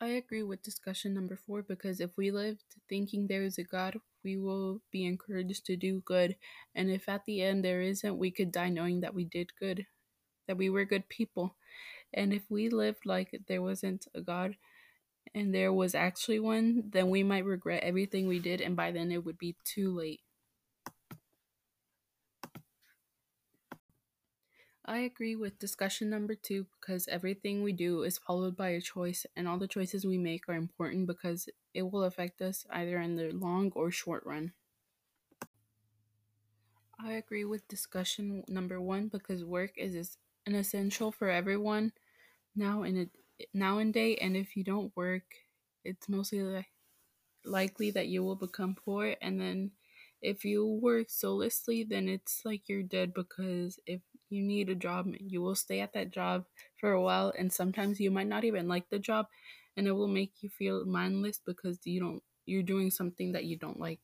I agree with discussion number four because if we lived thinking there is a God, we will be encouraged to do good. And if at the end there isn't, we could die knowing that we did good, that we were good people. And if we lived like there wasn't a God and there was actually one, then we might regret everything we did, and by then it would be too late. I agree with discussion number two because everything we do is followed by a choice, and all the choices we make are important because it will affect us either in the long or short run. I agree with discussion number one because work is an essential for everyone now in a now and day, and if you don't work, it's mostly li- likely that you will become poor, and then if you work soullessly, then it's like you're dead because if you need a job, you will stay at that job for a while, and sometimes you might not even like the job, and it will make you feel mindless because you don't you're doing something that you don't like.